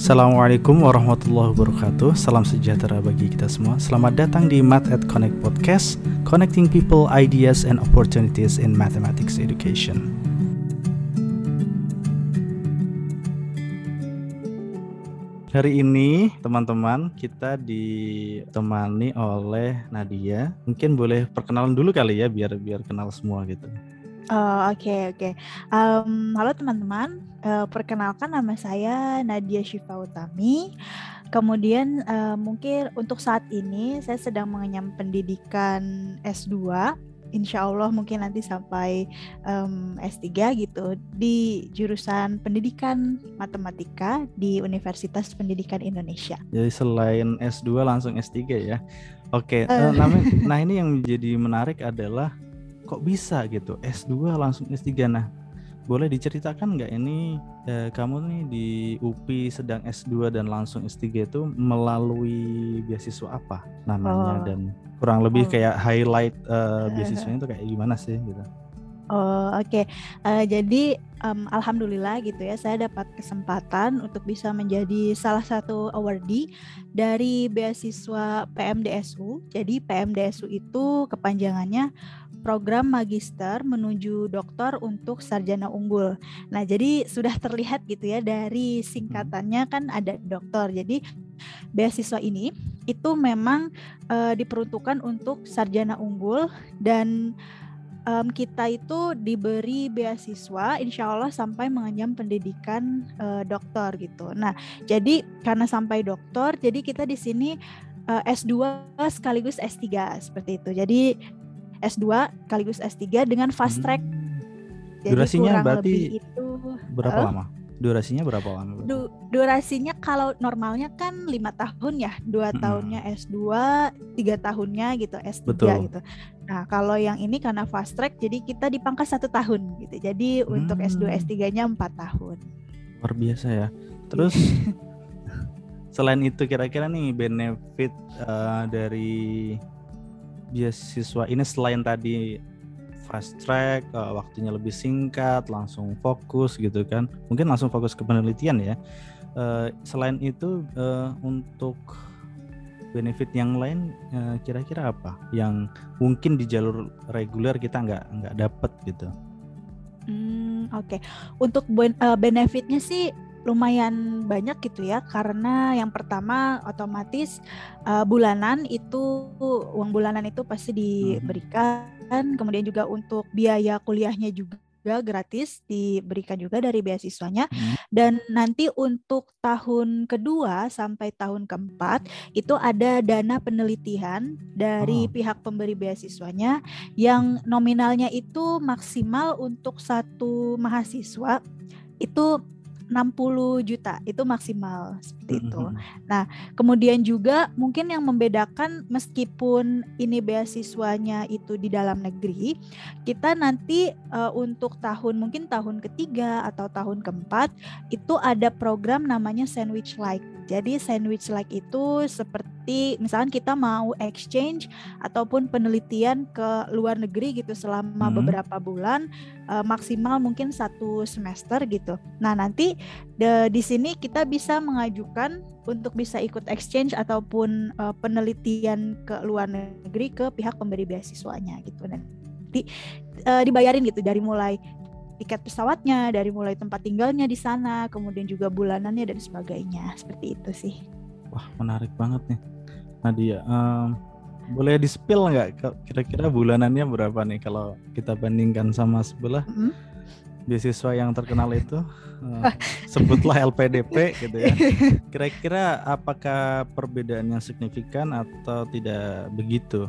Assalamualaikum warahmatullahi wabarakatuh. Salam sejahtera bagi kita semua. Selamat datang di Math at Connect Podcast Connecting people, ideas, and opportunities in mathematics education. Hari ini teman-teman kita ditemani oleh Nadia. Mungkin boleh perkenalan dulu kali ya biar biar kenal semua gitu Oh, oke oke. Um, halo teman-teman, uh, perkenalkan nama saya Nadia Syifa Utami. Kemudian uh, mungkin untuk saat ini saya sedang mengenyam pendidikan S2. Insya Allah mungkin nanti sampai um, S3 gitu di jurusan pendidikan matematika di Universitas Pendidikan Indonesia. Jadi selain S2 langsung S3 ya. Oke, uh. uh, nah ini yang menjadi menarik adalah kok bisa gitu S2 langsung S3 nah boleh diceritakan nggak ini eh, kamu nih di UPI sedang S2 dan langsung S3 itu melalui beasiswa apa namanya oh. dan kurang lebih oh. kayak highlight uh, beasiswanya itu kayak gimana sih gitu Oh oke, okay. uh, eh, jadi um, alhamdulillah gitu ya saya dapat kesempatan untuk bisa menjadi salah satu awardee dari beasiswa PMDSU. Jadi PMDSU itu kepanjangannya program magister menuju doktor untuk sarjana unggul. Nah, jadi sudah terlihat gitu ya dari singkatannya kan ada doktor. Jadi beasiswa ini itu memang uh, diperuntukkan untuk sarjana unggul dan um, kita itu diberi beasiswa insya Allah sampai mengenyam pendidikan uh, doktor gitu. Nah, jadi karena sampai doktor, jadi kita di sini uh, S2 sekaligus S3 seperti itu. Jadi S2 sekaligus S3 dengan fast track. Hmm. Jadi Durasinya berarti itu berapa uh, lama? Durasinya berapa lama? Du durasinya kalau normalnya kan lima tahun ya, dua hmm. tahunnya S2, tiga tahunnya gitu S3 Betul. gitu. Nah kalau yang ini karena fast track, jadi kita dipangkas satu tahun gitu. Jadi hmm. untuk S2 S3-nya empat tahun. Luar biasa ya. Terus selain itu kira-kira nih benefit uh, dari beasiswa ini selain tadi fast track, uh, waktunya lebih singkat, langsung fokus gitu kan. Mungkin langsung fokus ke penelitian ya. Uh, selain itu uh, untuk benefit yang lain kira kira-kira apa yang mungkin di jalur reguler kita nggak nggak dapat gitu? Hmm, Oke, okay. untuk benefitnya sih lumayan banyak gitu ya karena yang pertama otomatis uh, bulanan itu uang bulanan itu pasti hmm. diberikan kemudian juga untuk biaya kuliahnya juga gratis diberikan juga dari beasiswanya hmm. dan nanti untuk tahun kedua sampai tahun keempat itu ada dana penelitian dari oh. pihak pemberi beasiswanya yang nominalnya itu maksimal untuk satu mahasiswa itu 60 juta itu maksimal seperti mm -hmm. itu. Nah, kemudian juga mungkin yang membedakan meskipun ini beasiswanya itu di dalam negeri, kita nanti uh, untuk tahun mungkin tahun ketiga atau tahun keempat itu ada program namanya sandwich like. Jadi sandwich like itu seperti misalkan kita mau exchange ataupun penelitian ke luar negeri gitu selama hmm. beberapa bulan uh, maksimal mungkin satu semester gitu. Nah nanti de, di sini kita bisa mengajukan untuk bisa ikut exchange ataupun uh, penelitian ke luar negeri ke pihak pemberi beasiswanya gitu nanti uh, dibayarin gitu dari mulai tiket pesawatnya, dari mulai tempat tinggalnya di sana, kemudian juga bulanannya dan sebagainya. Seperti itu sih. Wah, menarik banget nih. Nadia, um, boleh di-spill nggak kira-kira bulanannya berapa nih kalau kita bandingkan sama sebelah mm -hmm. beasiswa yang terkenal itu? Uh, sebutlah LPDP gitu ya. Kira-kira apakah perbedaannya signifikan atau tidak begitu?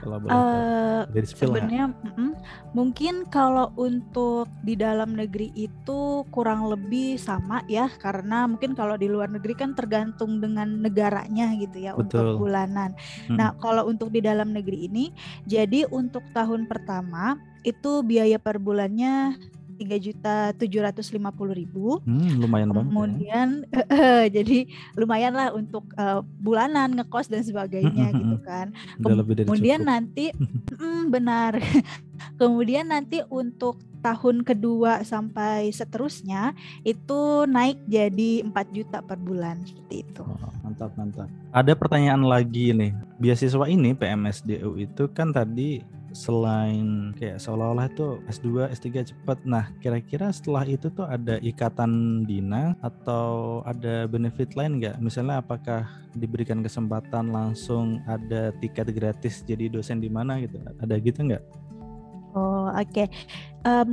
Kalau boleh uh, sebenarnya mm -mm, mungkin kalau untuk di dalam negeri itu kurang lebih sama ya karena mungkin kalau di luar negeri kan tergantung dengan negaranya gitu ya Betul. untuk bulanan. Hmm. Nah kalau untuk di dalam negeri ini jadi untuk tahun pertama itu biaya per bulannya tiga juta tujuh ratus lima puluh ribu. Hmm, lumayan banget. ya. Kemudian jadi lumayan lah untuk uh, bulanan ngekos dan sebagainya gitu kan. Udah lebih dari Kemudian cukup. nanti mm, benar. Kemudian nanti untuk tahun kedua sampai seterusnya itu naik jadi 4 juta per bulan seperti itu. Oh, mantap mantap. Ada pertanyaan lagi nih. Beasiswa ini PMSDU itu kan tadi selain kayak seolah-olah itu S2, S3 cepat. Nah, kira-kira setelah itu tuh ada ikatan dina atau ada benefit lain nggak? Misalnya apakah diberikan kesempatan langsung ada tiket gratis jadi dosen di mana gitu? Ada gitu nggak? Oh, oke. Em,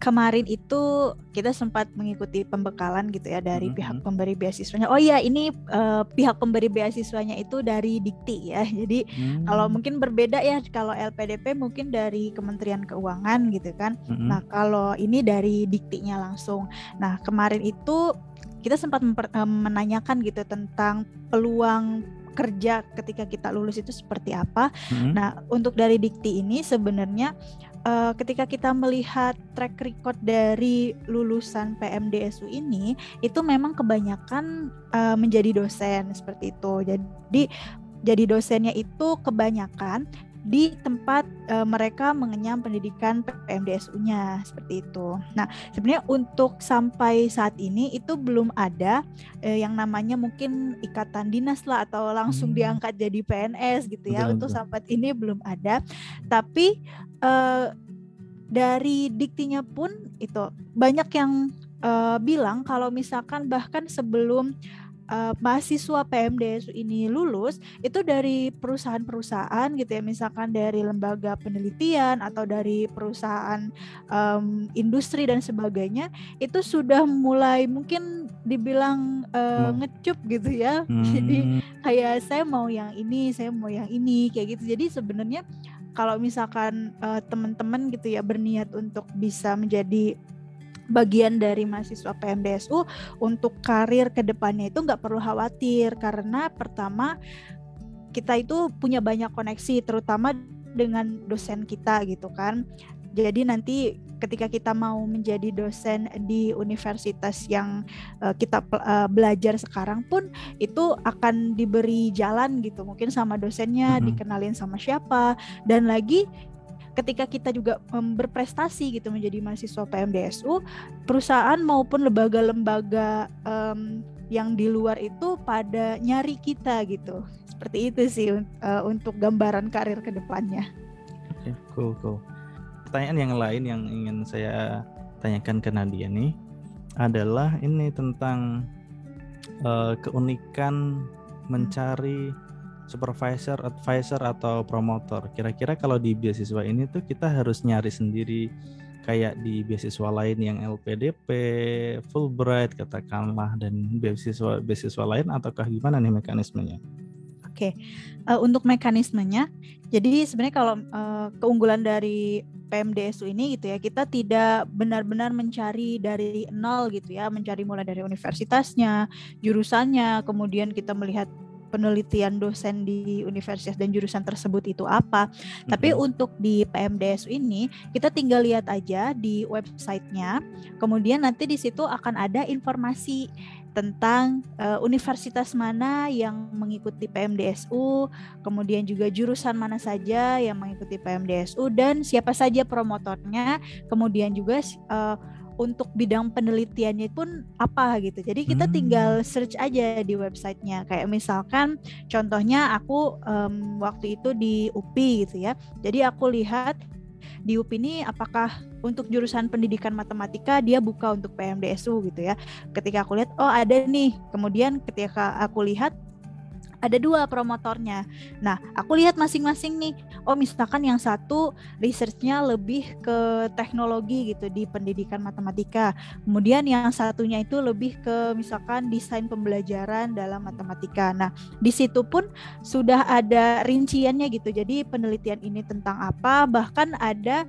kemarin itu kita sempat mengikuti pembekalan gitu ya dari Mhm. pihak pemberi beasiswanya. Oh iya, ini eh, pihak pemberi beasiswanya itu dari Dikti ya. Jadi kalau Hmm, mungkin berbeda ya kalau LPDP mungkin dari Kementerian Keuangan gitu kan. mm-mm. Nah, kalau ini dari Diktinya langsung. Nah, kemarin itu kita sempat em, menanyakan gitu tentang peluang kerja ketika kita lulus itu seperti apa. Mm-mm. Nah, untuk dari Dikti ini sebenarnya eh, ketika kita melihat track record dari lulusan PMDSU ini, itu memang kebanyakan eh, menjadi dosen seperti itu. Jadi jadi dosennya itu kebanyakan di tempat eh, mereka mengenyam pendidikan PMDSU-nya seperti itu. Nah, sebenarnya untuk sampai saat ini itu belum ada eh, yang namanya mungkin ikatan dinas lah atau langsung Hmm. diangkat jadi PNS gitu ya. Betul, untuk betul. sampai ini belum ada. Tapi eh, dari diktinya pun itu banyak yang eh, bilang kalau misalkan bahkan sebelum eh, mahasiswa PMDSU ini lulus itu dari perusahaan-perusahaan gitu ya misalkan dari lembaga penelitian atau dari perusahaan em, industri dan sebagainya itu sudah mulai mungkin dibilang Mau. ngecup gitu ya jadi Hmm, kayak saya mau yang ini, saya mau yang ini kayak gitu. Jadi sebenarnya kalau misalkan eh, teman-teman gitu ya berniat untuk bisa menjadi bagian dari mahasiswa PMDSU untuk karir ke depannya itu nggak perlu khawatir karena pertama kita itu punya banyak koneksi terutama dengan dosen kita gitu kan. Jadi nanti ketika kita mau menjadi dosen di universitas yang eh, kita eh, belajar sekarang pun itu akan diberi jalan gitu mungkin sama dosennya Mhm. dikenalin sama siapa dan lagi ketika kita juga em, berprestasi gitu menjadi mahasiswa PMDSU perusahaan maupun lembaga-lembaga em, yang di luar itu pada nyari kita gitu seperti itu sih eh, untuk gambaran karir ke depannya Oke, cool, cool. Pertanyaan yang lain yang ingin saya tanyakan ke Nadia nih adalah ini tentang eh, keunikan mencari supervisor, advisor atau promotor. Kira-kira kalau di beasiswa ini tuh kita harus nyari sendiri kayak di beasiswa lain yang LPDP, Fulbright katakanlah dan beasiswa beasiswa lain ataukah gimana nih mekanismenya? Oke, eh, untuk mekanismenya, jadi sebenarnya kalau eh, keunggulan dari PMDSU ini gitu ya, kita tidak benar-benar mencari dari nol gitu ya, mencari mulai dari universitasnya, jurusannya, kemudian kita melihat penelitian dosen di universitas dan jurusan tersebut itu apa. Tapi Mhm. untuk di PMDSU ini kita tinggal lihat aja di websitenya, kemudian nanti di situ akan ada informasi tentang eh, universitas mana yang mengikuti PMDSU, kemudian juga jurusan mana saja yang mengikuti PMDSU dan siapa saja promotornya, kemudian juga eh, untuk bidang penelitiannya pun apa gitu. Jadi kita Hmm. tinggal search aja di websitenya. Kayak misalkan contohnya aku em, waktu itu di UPI gitu ya. Jadi aku lihat di UPI ini apakah untuk jurusan pendidikan matematika dia buka untuk PMDSU gitu ya. Ketika aku lihat oh ada nih. Kemudian ketika aku lihat ada dua promotornya. Nah, aku lihat masing-masing nih. Oh, misalkan yang satu researchnya lebih ke teknologi gitu di pendidikan matematika. Kemudian yang satunya itu lebih ke misalkan desain pembelajaran dalam matematika. Nah, di situ pun sudah ada rinciannya gitu. Jadi penelitian ini tentang apa? Bahkan ada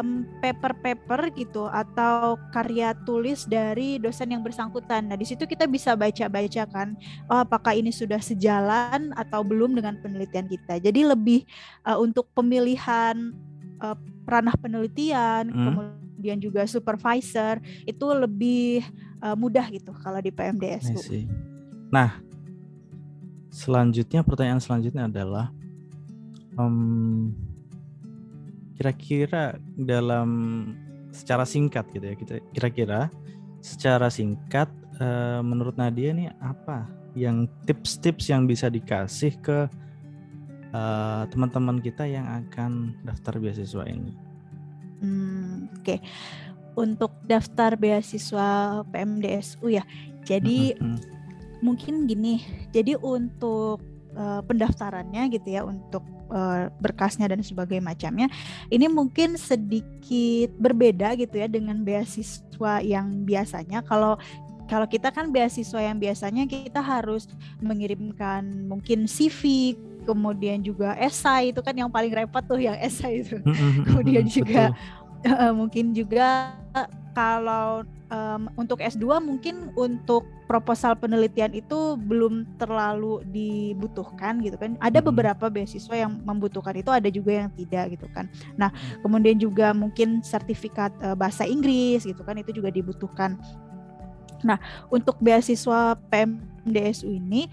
em, paper-paper gitu atau karya tulis dari dosen yang bersangkutan. Nah, di situ kita bisa baca-baca kan, oh apakah ini sudah sejalan atau belum dengan penelitian kita. Jadi lebih eh, untuk pemilihan eh, ranah penelitian, Hmm. kemudian kemudian juga supervisor itu lebih uh, mudah gitu kalau di PMDSU. Nah, selanjutnya pertanyaan selanjutnya adalah um, kira-kira dalam secara singkat gitu ya kita kira-kira secara singkat uh, menurut Nadia nih apa yang tips-tips yang bisa dikasih ke uh, teman-teman kita yang akan daftar beasiswa ini? Hmm, Oke, okay. untuk daftar beasiswa PMDSU ya, jadi mm -hmm. mungkin gini, jadi untuk uh, pendaftarannya gitu ya, untuk uh, berkasnya dan sebagainya macamnya, ini mungkin sedikit berbeda gitu ya dengan beasiswa yang biasanya. Kalau kalau kita kan beasiswa yang biasanya kita harus mengirimkan mungkin CV kemudian juga esai itu kan yang paling repot tuh yang esai itu kemudian juga uh, mungkin juga kalau um, untuk S2 mungkin untuk proposal penelitian itu belum terlalu dibutuhkan gitu kan. Ada beberapa beasiswa yang membutuhkan itu, ada juga yang tidak gitu kan. Nah, kemudian juga mungkin sertifikat uh, bahasa Inggris gitu kan itu juga dibutuhkan. Nah, untuk beasiswa PMDSU ini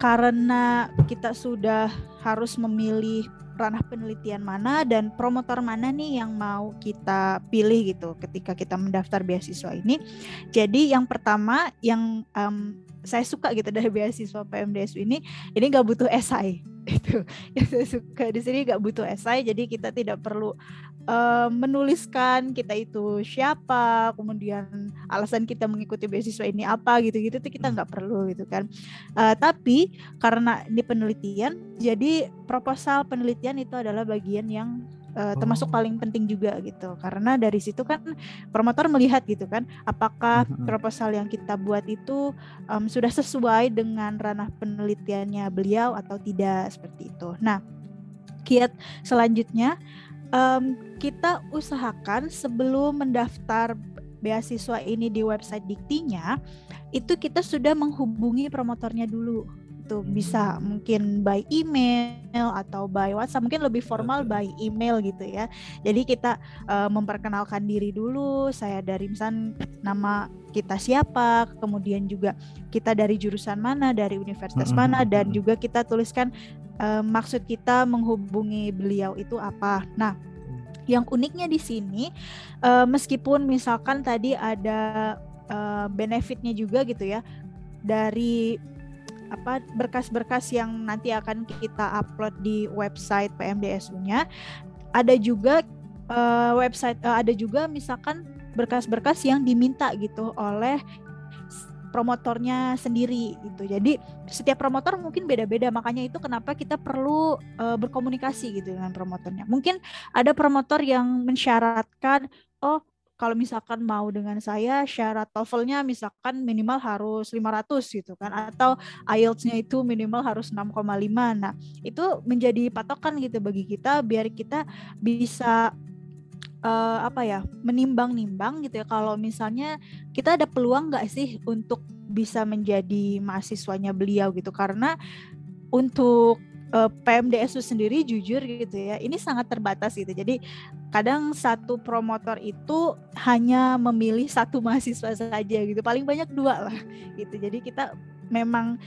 karena kita sudah harus memilih ranah penelitian mana dan promotor mana nih yang mau kita pilih gitu ketika kita mendaftar beasiswa ini. Jadi yang pertama yang um, saya suka gitu dari beasiswa PMDSU ini, ini nggak butuh esai itu yang saya suka di sini nggak butuh esai jadi kita tidak perlu uh, menuliskan kita itu siapa kemudian alasan kita mengikuti beasiswa ini apa gitu-gitu tuh kita hmm. nggak perlu gitu kan uh, tapi karena ini penelitian jadi proposal penelitian itu adalah bagian yang uh, termasuk oh. paling penting juga gitu karena dari situ kan promotor melihat gitu kan apakah proposal yang kita buat itu um, sudah sesuai dengan ranah penelitiannya beliau atau tidak seperti itu. Nah, kiat selanjutnya um, kita usahakan sebelum mendaftar beasiswa ini di website Diktinya itu kita sudah menghubungi promotornya dulu gitu. Bisa mungkin by email atau by WhatsApp mungkin lebih formal by email gitu ya. Jadi kita uh, memperkenalkan diri dulu saya dari misal nama kita siapa kemudian juga kita dari jurusan mana dari universitas mana dan juga kita tuliskan uh, maksud kita menghubungi beliau itu apa. Nah yang uniknya di sini uh, meskipun misalkan tadi ada uh, benefitnya juga gitu ya dari apa berkas-berkas yang nanti akan kita upload di website PMDSU-nya. Ada juga uh, website uh, ada juga misalkan berkas-berkas yang diminta gitu oleh promotornya sendiri gitu. Jadi setiap promotor mungkin beda-beda makanya itu kenapa kita perlu uh, berkomunikasi gitu dengan promotornya. Mungkin ada promotor yang mensyaratkan oh kalau misalkan mau dengan saya syarat TOEFL-nya misalkan minimal harus 500 gitu kan atau IELTS-nya itu minimal harus 6,5. Nah, itu menjadi patokan gitu bagi kita biar kita bisa uh, apa ya menimbang-nimbang gitu ya kalau misalnya kita ada peluang nggak sih untuk bisa menjadi mahasiswanya beliau gitu karena untuk uh, eh, PMDSU sendiri jujur gitu ya ini sangat terbatas gitu. Jadi kadang satu promotor itu hanya memilih satu mahasiswa saja gitu paling banyak dua lah gitu. Jadi kita memang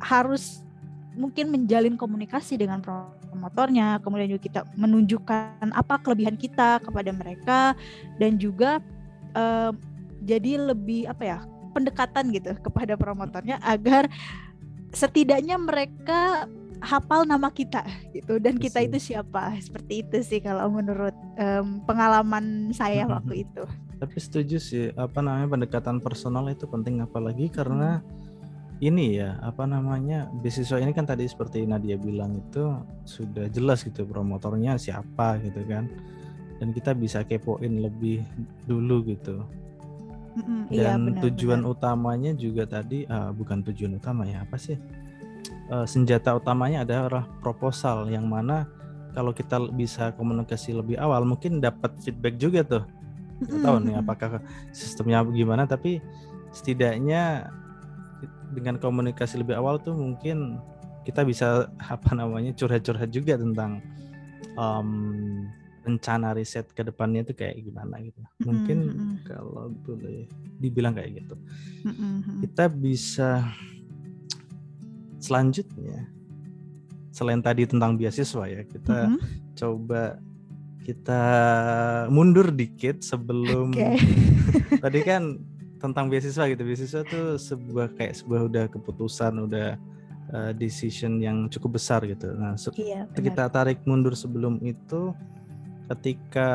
harus mungkin menjalin komunikasi dengan promotornya kemudian juga kita menunjukkan apa kelebihan kita kepada mereka dan juga uh, jadi lebih apa ya pendekatan gitu kepada promotornya agar setidaknya mereka hafal nama kita gitu dan kita itu siapa seperti itu sih kalau menurut um, pengalaman saya waktu itu. Tapi setuju sih apa namanya pendekatan personal itu penting apalagi karena hmm. ini ya apa namanya beasiswa ini kan tadi seperti Nadia bilang itu sudah jelas gitu promotornya siapa gitu kan dan kita bisa kepoin lebih dulu gitu. Mm-mm, iya, dan iya, benar, tujuan benar. utamanya juga tadi uh, bukan tujuan utama ya apa sih? Uh, senjata utamanya adalah proposal yang mana kalau kita bisa komunikasi lebih awal mungkin dapat feedback juga tuh nggak tahu nih apakah sistemnya gimana tapi setidaknya dengan komunikasi lebih awal tuh mungkin kita bisa apa namanya curhat-curhat juga tentang um, rencana riset ke depannya itu kayak gimana gitu. Mungkin mm -hmm. kalau boleh dibilang kayak gitu. Mm -hmm. Kita bisa selanjutnya selain tadi tentang beasiswa ya, kita mm -hmm. coba kita mundur dikit sebelum okay. tadi kan tentang beasiswa gitu. Beasiswa tuh sebuah kayak sebuah udah keputusan, udah uh, decision yang cukup besar gitu. Nah, iya, kita tarik mundur sebelum itu ketika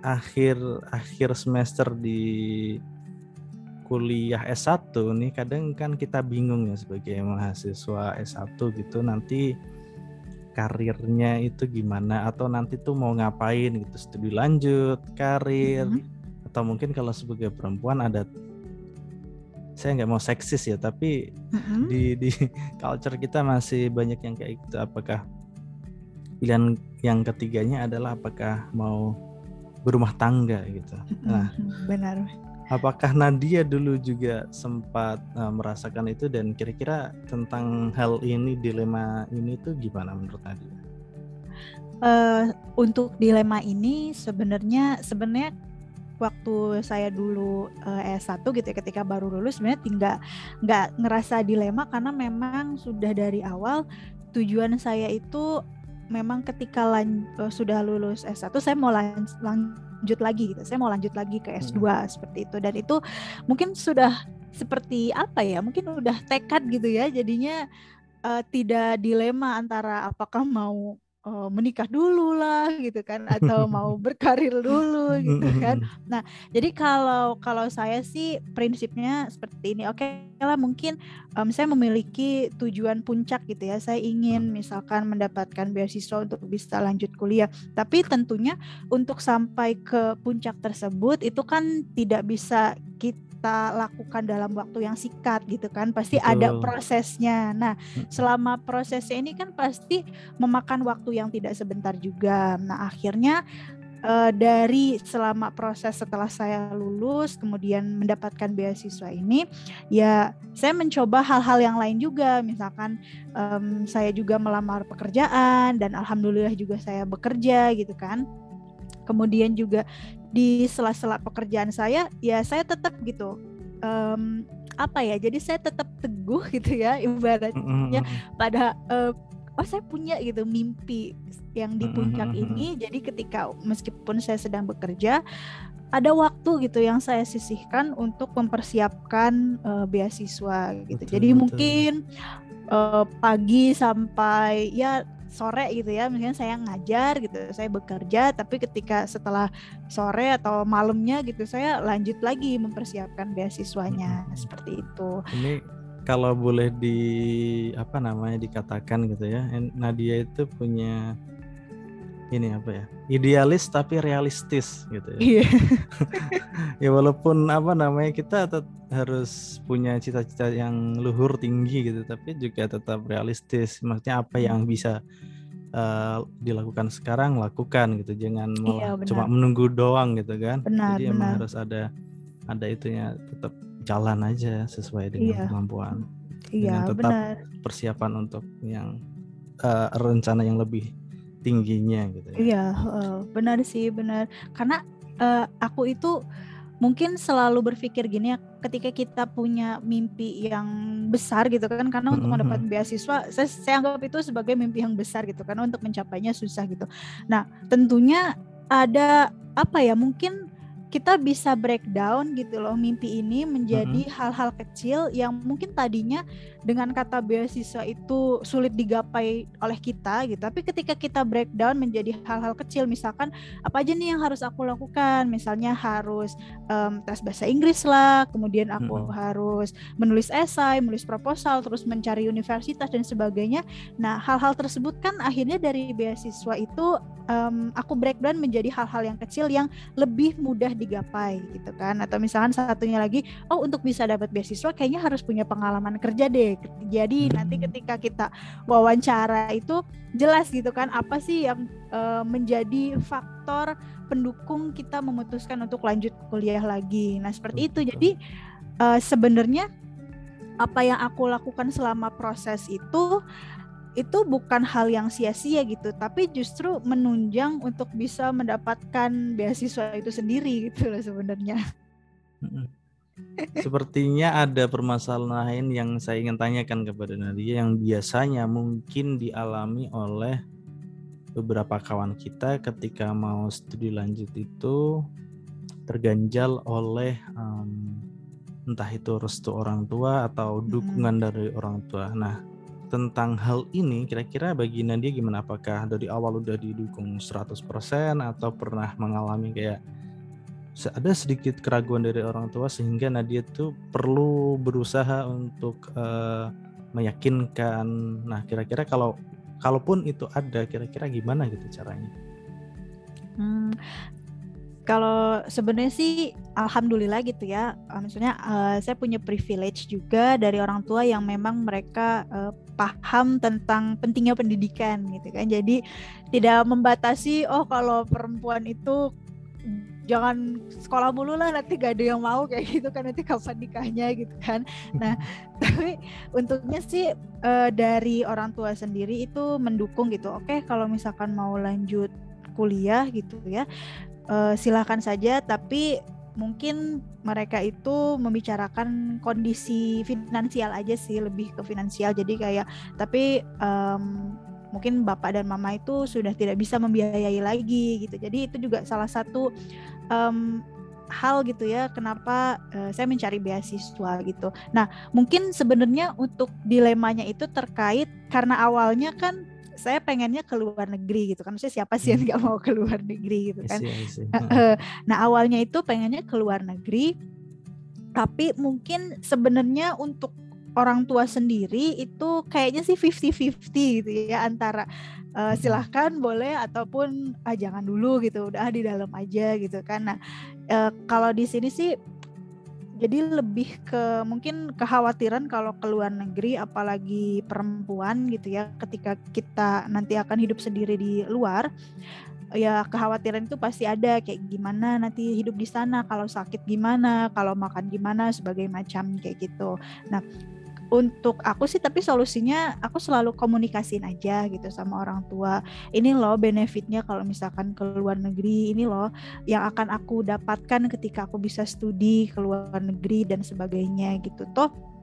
akhir akhir semester di kuliah S1 nih kadang kan kita bingung ya sebagai mahasiswa S1 gitu nanti karirnya itu gimana atau nanti tuh mau ngapain gitu studi lanjut karir mm -hmm. atau mungkin kalau sebagai perempuan ada saya nggak mau seksis ya tapi mm -hmm. di di culture kita masih banyak yang kayak gitu apakah pilihan yang ketiganya adalah apakah mau berumah tangga gitu. Nah, benar. Apakah Nadia dulu juga sempat uh, merasakan itu dan kira-kira tentang hal ini dilema ini tuh gimana menurut Nadia? Uh, untuk dilema ini sebenarnya sebenarnya waktu saya dulu uh, S1 gitu ya ketika baru lulus sebenarnya tinggal nggak ngerasa dilema karena memang sudah dari awal tujuan saya itu memang ketika lan, uh, sudah lulus S1 saya mau lan, lanjut lagi gitu. Saya mau lanjut lagi ke S2 hmm. seperti itu dan itu mungkin sudah seperti apa ya? Mungkin udah tekad gitu ya. Jadinya uh, tidak dilema antara apakah mau uh, menikah dulu lah gitu kan atau mau berkarir dulu gitu kan. Nah, jadi kalau kalau saya sih prinsipnya seperti ini. Oke okay lah mungkin um, saya memiliki tujuan puncak gitu ya. Saya ingin misalkan mendapatkan beasiswa untuk bisa lanjut kuliah. Tapi tentunya untuk sampai ke puncak tersebut itu kan tidak bisa kita lakukan dalam waktu yang singkat gitu kan pasti Betul. ada prosesnya. Nah selama prosesnya ini kan pasti memakan waktu yang tidak sebentar juga. Nah akhirnya uh, dari selama proses setelah saya lulus kemudian mendapatkan beasiswa ini ya saya mencoba hal-hal yang lain juga. Misalkan um, saya juga melamar pekerjaan dan alhamdulillah juga saya bekerja gitu kan. Kemudian juga di sela-sela pekerjaan saya ya saya tetap gitu um, apa ya jadi saya tetap teguh gitu ya ibaratnya. Pada uh, oh saya punya gitu mimpi yang di puncak ini jadi ketika meskipun saya sedang bekerja ada waktu gitu yang saya sisihkan untuk mempersiapkan uh, beasiswa gitu betul, jadi betul. mungkin uh, pagi sampai ya sore gitu ya misalnya saya ngajar gitu saya bekerja tapi ketika setelah sore atau malamnya gitu saya lanjut lagi mempersiapkan beasiswanya hmm. seperti itu ini kalau boleh di apa namanya dikatakan gitu ya Nadia itu punya ini apa ya idealis tapi realistis gitu ya. Iya. ya walaupun apa namanya kita tetap harus punya cita-cita yang luhur tinggi gitu tapi juga tetap realistis. Maksudnya apa yang bisa uh, dilakukan sekarang lakukan gitu. Jangan iya, cuma menunggu doang gitu kan. Benar, Jadi benar. emang harus ada ada itunya tetap jalan aja sesuai dengan iya. kemampuan. Iya, tetap benar. persiapan untuk yang uh, rencana yang lebih tingginya gitu ya. Iya, uh, benar sih, benar. Karena uh, aku itu mungkin selalu berpikir gini ya, ketika kita punya mimpi yang besar gitu kan, karena untuk mendapat beasiswa, saya, saya anggap itu sebagai mimpi yang besar gitu, karena untuk mencapainya susah gitu. Nah, tentunya ada apa ya? Mungkin kita bisa breakdown gitu loh mimpi ini menjadi hal-hal mm -hmm. kecil yang mungkin tadinya dengan kata beasiswa itu sulit digapai oleh kita gitu tapi ketika kita breakdown menjadi hal-hal kecil misalkan apa aja nih yang harus aku lakukan misalnya harus um, tes bahasa Inggris lah kemudian aku hmm. harus menulis esai menulis proposal terus mencari universitas dan sebagainya nah hal-hal tersebut kan akhirnya dari beasiswa itu um, aku breakdown menjadi hal-hal yang kecil yang lebih mudah digapai gitu kan atau misalkan satunya lagi oh untuk bisa dapat beasiswa kayaknya harus punya pengalaman kerja deh jadi nanti ketika kita wawancara itu jelas gitu kan apa sih yang uh, menjadi faktor pendukung kita memutuskan untuk lanjut kuliah lagi. Nah, seperti itu. Jadi uh, sebenarnya apa yang aku lakukan selama proses itu itu bukan hal yang sia-sia gitu, tapi justru menunjang untuk bisa mendapatkan beasiswa itu sendiri gitu loh sebenarnya. Sepertinya ada permasalahan yang saya ingin tanyakan kepada Nadia yang biasanya mungkin dialami oleh beberapa kawan kita ketika mau studi lanjut itu terganjal oleh um, entah itu restu orang tua atau dukungan hmm. dari orang tua. Nah, tentang hal ini kira-kira bagi Nadia gimana? Apakah dari awal udah didukung 100% atau pernah mengalami kayak ada sedikit keraguan dari orang tua sehingga Nadia tuh perlu berusaha untuk uh, meyakinkan? Nah kira-kira kalau kalaupun itu ada kira-kira gimana gitu caranya? Hmm, kalau sebenarnya sih alhamdulillah gitu ya. Uh, maksudnya uh, saya punya privilege juga dari orang tua yang memang mereka uh, paham tentang pentingnya pendidikan gitu kan. Jadi tidak membatasi oh kalau perempuan itu jangan sekolah mulu lah nanti gak ada yang mau kayak gitu kan nanti kapan nikahnya gitu kan nah tapi untungnya sih uh, dari orang tua sendiri itu mendukung gitu oke kalau misalkan mau lanjut kuliah gitu ya uh, silakan saja tapi mungkin mereka itu membicarakan kondisi finansial aja sih lebih ke finansial. Jadi kayak tapi um, mungkin bapak dan mama itu sudah tidak bisa membiayai lagi gitu. Jadi itu juga salah satu um, hal gitu ya kenapa uh, saya mencari beasiswa gitu. Nah mungkin sebenarnya untuk dilemanya itu terkait karena awalnya kan saya pengennya ke luar negeri gitu kan. Saya siapa sih yang hmm. nggak mau ke luar negeri gitu kan? nah awalnya itu pengennya ke luar negeri tapi mungkin sebenarnya untuk orang tua sendiri itu kayaknya sih 50-50 gitu ya antara uh, silahkan boleh ataupun ah jangan dulu gitu. Udah di dalam aja gitu kan. Nah uh, kalau di sini sih jadi lebih ke mungkin kekhawatiran kalau ke luar negeri apalagi perempuan gitu ya ketika kita nanti akan hidup sendiri di luar ya kekhawatiran itu pasti ada kayak gimana nanti hidup di sana kalau sakit gimana kalau makan gimana sebagai macam kayak gitu. Nah untuk aku sih tapi solusinya aku selalu komunikasiin aja gitu sama orang tua. Ini loh benefitnya kalau misalkan ke luar negeri ini loh yang akan aku dapatkan ketika aku bisa studi ke luar negeri dan sebagainya gitu. Toh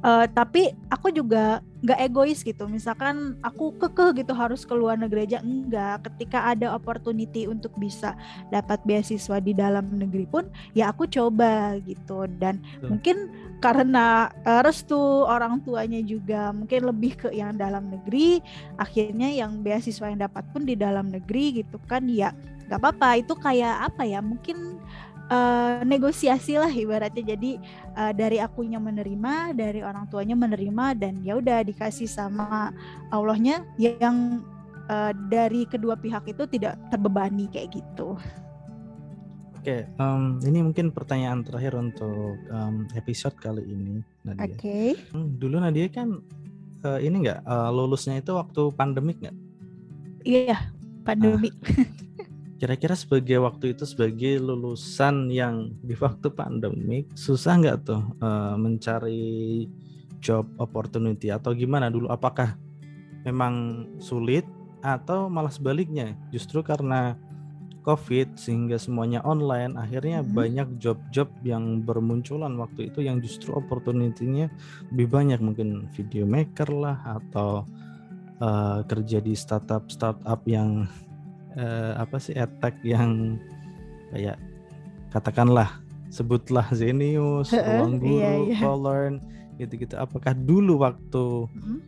Uh, tapi aku juga nggak egois gitu. Misalkan aku kekeh gitu harus ke luar negeri aja enggak. Ketika ada opportunity untuk bisa dapat beasiswa di dalam negeri pun ya aku coba gitu. Dan Betul. mungkin karena uh, restu orang tuanya juga mungkin lebih ke yang dalam negeri, akhirnya yang beasiswa yang dapat pun di dalam negeri gitu kan ya nggak apa-apa. Itu kayak apa ya? Mungkin uh, negosiasi lah ibaratnya jadi uh, dari akunya menerima dari orang tuanya menerima dan ya udah dikasih sama Allahnya yang uh, dari kedua pihak itu tidak terbebani kayak gitu. Oke, okay, um, ini mungkin pertanyaan terakhir untuk um, episode kali ini, Nadia. Oke. Okay. Hmm, dulu Nadia kan uh, ini nggak uh, lulusnya itu waktu pandemik nggak? Iya, pandemik. Uh, Kira-kira sebagai waktu itu sebagai lulusan yang di waktu pandemik susah nggak tuh uh, mencari job opportunity atau gimana dulu? Apakah memang sulit atau malah sebaliknya justru karena COVID sehingga semuanya online akhirnya hmm. banyak job-job yang bermunculan waktu itu yang justru opportunity-nya lebih banyak mungkin video maker lah atau uh, kerja di startup startup yang uh, apa sih attack yang kayak katakanlah sebutlah Zenius, Ruang Guru, iya, iya. Colern gitu-gitu. Apakah dulu waktu hmm?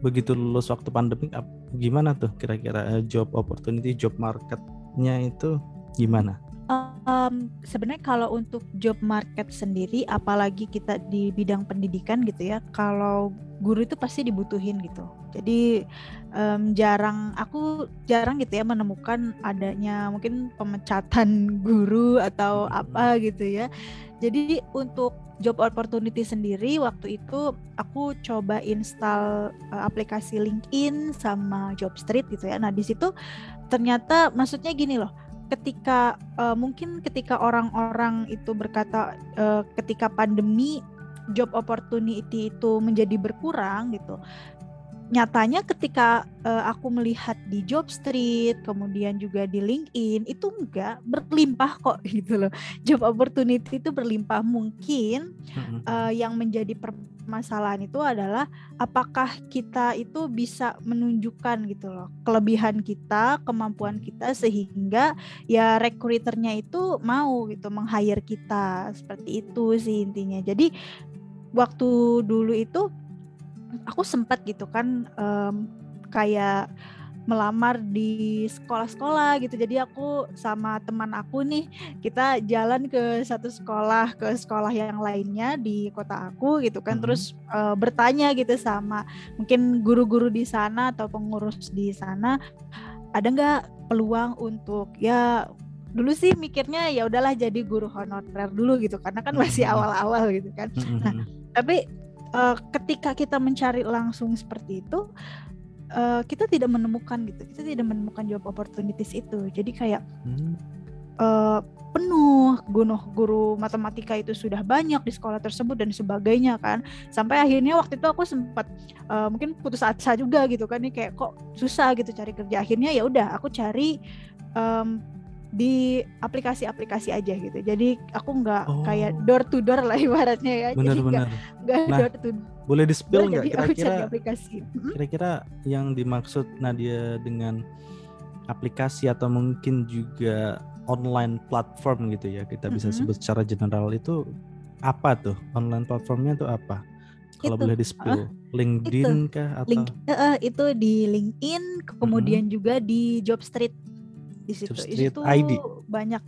begitu lulus waktu pandemi gimana tuh kira-kira uh, job opportunity, job marketnya itu gimana? Um, sebenarnya kalau untuk job market sendiri, apalagi kita di bidang pendidikan gitu ya, kalau guru itu pasti dibutuhin gitu. Jadi um, jarang, aku jarang gitu ya menemukan adanya mungkin pemecatan guru atau apa gitu ya. Jadi untuk job opportunity sendiri waktu itu aku coba install uh, aplikasi LinkedIn sama Jobstreet gitu ya. Nah di situ ternyata maksudnya gini loh ketika uh, mungkin ketika orang-orang itu berkata uh, ketika pandemi job opportunity itu menjadi berkurang gitu. Nyatanya ketika uh, aku melihat di job street kemudian juga di LinkedIn itu enggak berlimpah kok gitu loh. Job opportunity itu berlimpah mungkin uh, yang menjadi permasalahan itu adalah apakah kita itu bisa menunjukkan gitu loh kelebihan kita kemampuan kita sehingga ya recruiternya itu mau gitu meng-hire kita. Seperti itu sih intinya. Jadi waktu dulu itu aku sempat gitu kan um, kayak melamar di sekolah-sekolah gitu. Jadi aku sama teman aku nih kita jalan ke satu sekolah ke sekolah yang lainnya di kota aku gitu kan. Hmm. Terus uh, bertanya gitu sama mungkin guru-guru di sana atau pengurus di sana ada nggak peluang untuk ya dulu sih mikirnya ya udahlah jadi guru honorer dulu gitu karena kan masih awal-awal gitu kan. Nah, tapi uh, ketika kita mencari langsung seperti itu uh, kita tidak menemukan gitu. Kita tidak menemukan job opportunities itu. Jadi kayak hmm. uh, penuh. Guru guru matematika itu sudah banyak di sekolah tersebut dan sebagainya kan. Sampai akhirnya waktu itu aku sempat uh, mungkin putus asa juga gitu kan. Nih kayak kok susah gitu cari kerja. Akhirnya ya udah aku cari um, di aplikasi-aplikasi aja gitu. Jadi aku nggak oh. kayak door to door lah ibaratnya ya. Benar, Jadi benar. Nggak nah, door to boleh di spill nggak kira-kira aplikasi. Kira-kira yang dimaksud Nadia dengan aplikasi atau mungkin juga online platform gitu ya kita bisa mm-hmm. sebut secara general itu apa tuh online platformnya itu apa? Kalau boleh di spill, uh, LinkedIn itu. kah atau? Link, uh, itu di LinkedIn, kemudian mm-hmm. juga di Jobstreet di situ. Di situ ID. banyak.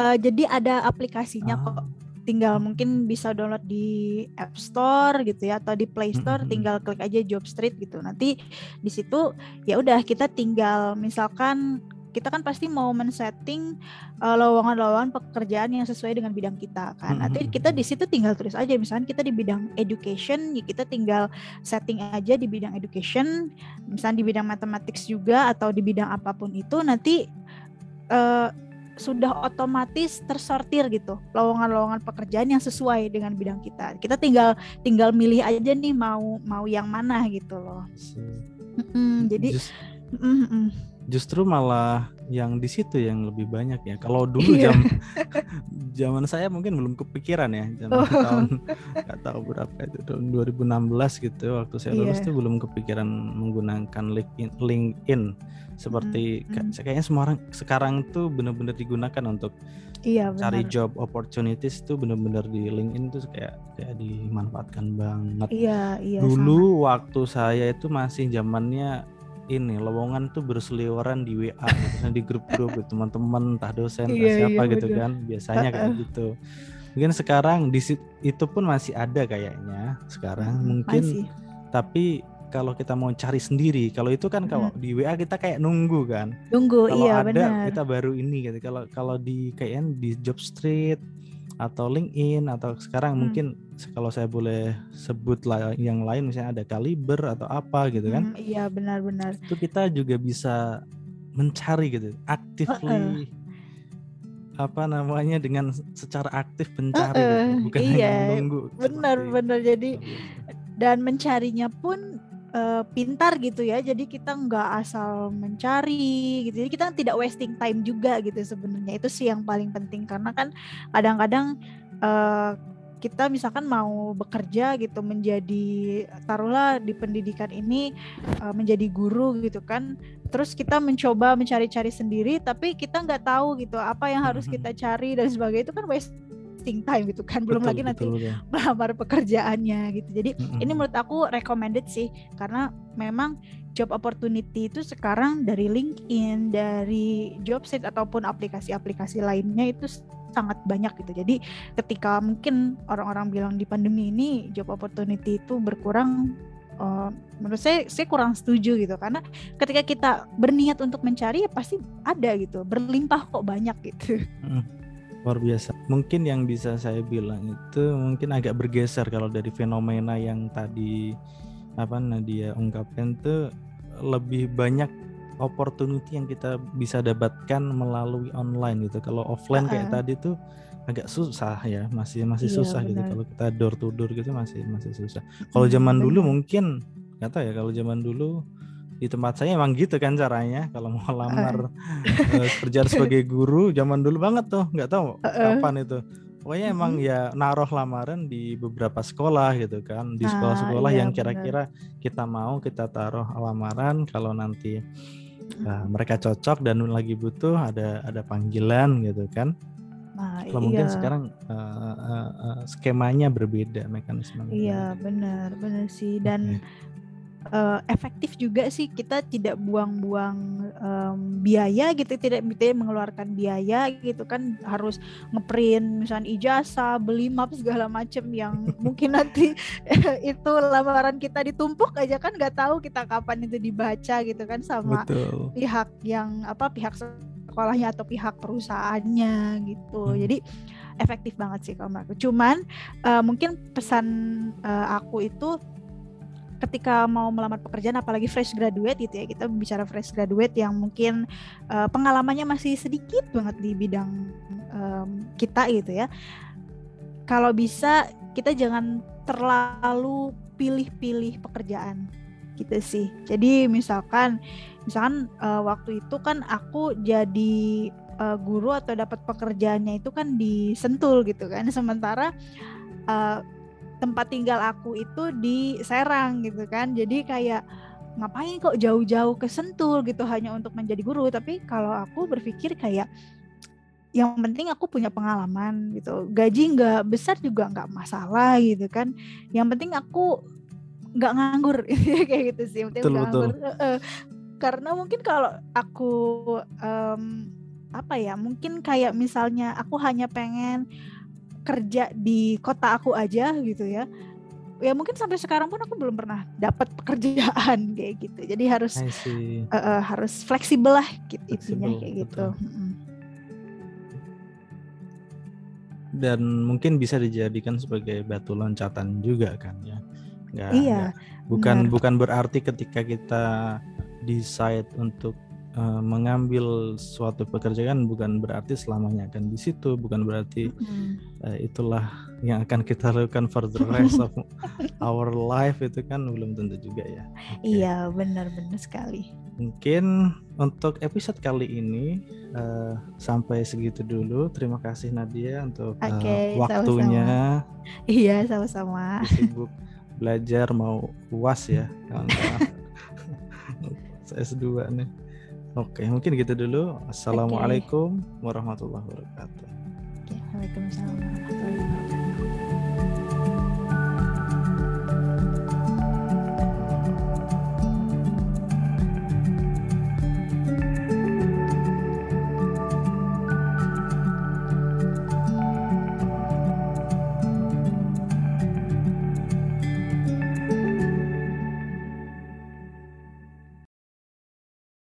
Uh, jadi ada aplikasinya ah. kok. Tinggal mungkin bisa download di App Store gitu ya atau di Play Store. Hmm. Tinggal klik aja Job Street gitu. Nanti di situ ya udah kita tinggal misalkan kita kan pasti mau men-setting uh, lowongan-lowongan pekerjaan yang sesuai dengan bidang kita kan. Nanti kita di situ tinggal tulis aja misalnya kita di bidang education, ya kita tinggal setting aja di bidang education, misalnya di bidang mathematics juga atau di bidang apa pun itu nanti uh, sudah otomatis tersortir gitu lowongan-lowongan pekerjaan yang sesuai dengan bidang kita. Kita tinggal tinggal milih aja nih mau mau yang mana gitu loh. Mm jadi Just, mm -mm. justru malah yang di situ yang lebih banyak ya. Kalau dulu iya. jam zaman saya mungkin belum kepikiran ya, zaman oh. tahun nggak tahu berapa itu tahun 2016 gitu waktu saya lulus yeah. tuh belum kepikiran menggunakan LinkedIn, LinkedIn seperti mm -hmm. kayaknya semua orang sekarang tuh benar-benar digunakan untuk iya, cari job opportunities tuh benar-benar di LinkedIn tuh kayak kayak dimanfaatkan banget. Iya, iya. Dulu sama. waktu saya itu masih zamannya ini lowongan tuh berseliweran di WA gitu, di grup-grup gitu, teman-teman entah dosen entah iya, siapa iya, gitu bener. kan biasanya kayak gitu mungkin sekarang di itu pun masih ada kayaknya sekarang hmm, mungkin masih. tapi kalau kita mau cari sendiri kalau itu kan kalau hmm. di WA kita kayak nunggu kan nunggu kalau iya ada benar. kita baru ini gitu kalau kalau di kayaknya di job street atau LinkedIn atau sekarang hmm. mungkin kalau saya boleh sebut lah yang lain misalnya ada kaliber atau apa gitu kan. Hmm, iya benar-benar. Itu kita juga bisa mencari gitu, actively uh -uh. apa namanya dengan secara aktif mencari uh -uh, gitu, bukan iya, hanya menunggu. Benar-benar jadi dan mencarinya pun uh, pintar gitu ya. Jadi kita nggak asal mencari gitu. Jadi kita tidak wasting time juga gitu sebenarnya. Itu sih yang paling penting karena kan kadang-kadang uh, kita misalkan mau bekerja gitu menjadi taruhlah di pendidikan ini uh, menjadi guru gitu kan terus kita mencoba mencari-cari sendiri tapi kita nggak tahu gitu apa yang harus kita cari dan sebagainya itu kan wasting time gitu kan belum betul, lagi nanti betul. melamar pekerjaannya gitu jadi mm-hmm. ini menurut aku recommended sih karena memang job opportunity itu sekarang dari LinkedIn dari Jobsit ataupun aplikasi-aplikasi lainnya itu sangat banyak gitu jadi ketika mungkin orang-orang bilang di pandemi ini job opportunity itu berkurang Uh, menurut saya saya kurang setuju gitu karena ketika kita berniat untuk mencari ya pasti ada gitu berlimpah kok banyak gitu. luar biasa. Mungkin yang bisa saya bilang itu mungkin agak bergeser kalau dari fenomena yang tadi apa Nadia ungkapkan itu lebih banyak opportunity yang kita bisa dapatkan melalui online gitu. Kalau offline uh -uh. kayak tadi tuh agak susah ya, masih masih iya, susah gitu. benar. gitu. Kalau kita door to door gitu masih masih susah. Kalau zaman dulu mungkin nggak tahu ya kalau zaman dulu di tempat saya emang gitu kan caranya kalau mau lamar uh, kerja sebagai guru zaman dulu banget tuh nggak tahu uh, kapan itu pokoknya uh, emang ya naruh lamaran di beberapa sekolah gitu kan di sekolah-sekolah uh, iya, yang kira-kira kita mau kita taruh lamaran kalau nanti uh, mereka cocok dan lagi butuh ada ada panggilan gitu kan. Nah, Kalau iya. mungkin sekarang uh, uh, uh, skemanya berbeda mekanisme. Iya benar benar sih. Dan okay uh, efektif juga sih kita tidak buang-buang um, biaya gitu tidak tidak mengeluarkan biaya gitu kan harus ngeprint misalnya ijazah beli map segala macam yang mungkin nanti itu lamaran kita ditumpuk aja kan nggak tahu kita kapan itu dibaca gitu kan sama Betul. pihak yang apa pihak sekolahnya atau pihak perusahaannya gitu hmm. jadi efektif banget sih kalau aku cuman uh, mungkin pesan uh, aku itu ketika mau melamar pekerjaan apalagi fresh graduate gitu ya kita bicara fresh graduate yang mungkin uh, pengalamannya masih sedikit banget di bidang um, kita gitu ya. Kalau bisa kita jangan terlalu pilih-pilih pekerjaan gitu sih. Jadi misalkan misalkan uh, waktu itu kan aku jadi uh, guru atau dapat pekerjaannya itu kan di Sentul gitu kan. Sementara uh, tempat tinggal aku itu di Serang gitu kan. Jadi kayak ngapain kok jauh-jauh ke Sentul? gitu hanya untuk menjadi guru. Tapi kalau aku berpikir kayak yang penting aku punya pengalaman gitu. Gaji nggak besar juga nggak masalah gitu kan. Yang penting aku nggak nganggur. Kayak gitu sih penting betul, nganggur. Karena mungkin kalau aku um, apa ya mungkin kayak misalnya aku hanya pengen kerja di kota aku aja gitu ya. Ya mungkin sampai sekarang pun aku belum pernah dapat pekerjaan kayak gitu. Jadi harus uh, uh, harus fleksibel lah gitu intinya kayak gitu. dan mungkin bisa dijadikan sebagai batu loncatan juga kan ya. Nggak, iya nggak, bukan benar. bukan berarti ketika kita decide untuk uh, mengambil suatu pekerjaan bukan berarti selamanya akan di situ, bukan berarti uh, itulah yang akan kita lakukan for the rest of our life itu kan belum tentu juga ya. Okay. Iya, benar-benar sekali. Mungkin untuk episode kali ini uh, sampai segitu dulu. Terima kasih Nadia untuk okay, uh, waktunya. Sama-sama. Iya, sama-sama. Sibuk belajar mau uas ya, S2 nih. Oke, mungkin gitu dulu. Assalamualaikum warahmatullahi wabarakatuh. Oke, Waalaikumsalam warahmatullahi wabarakatuh.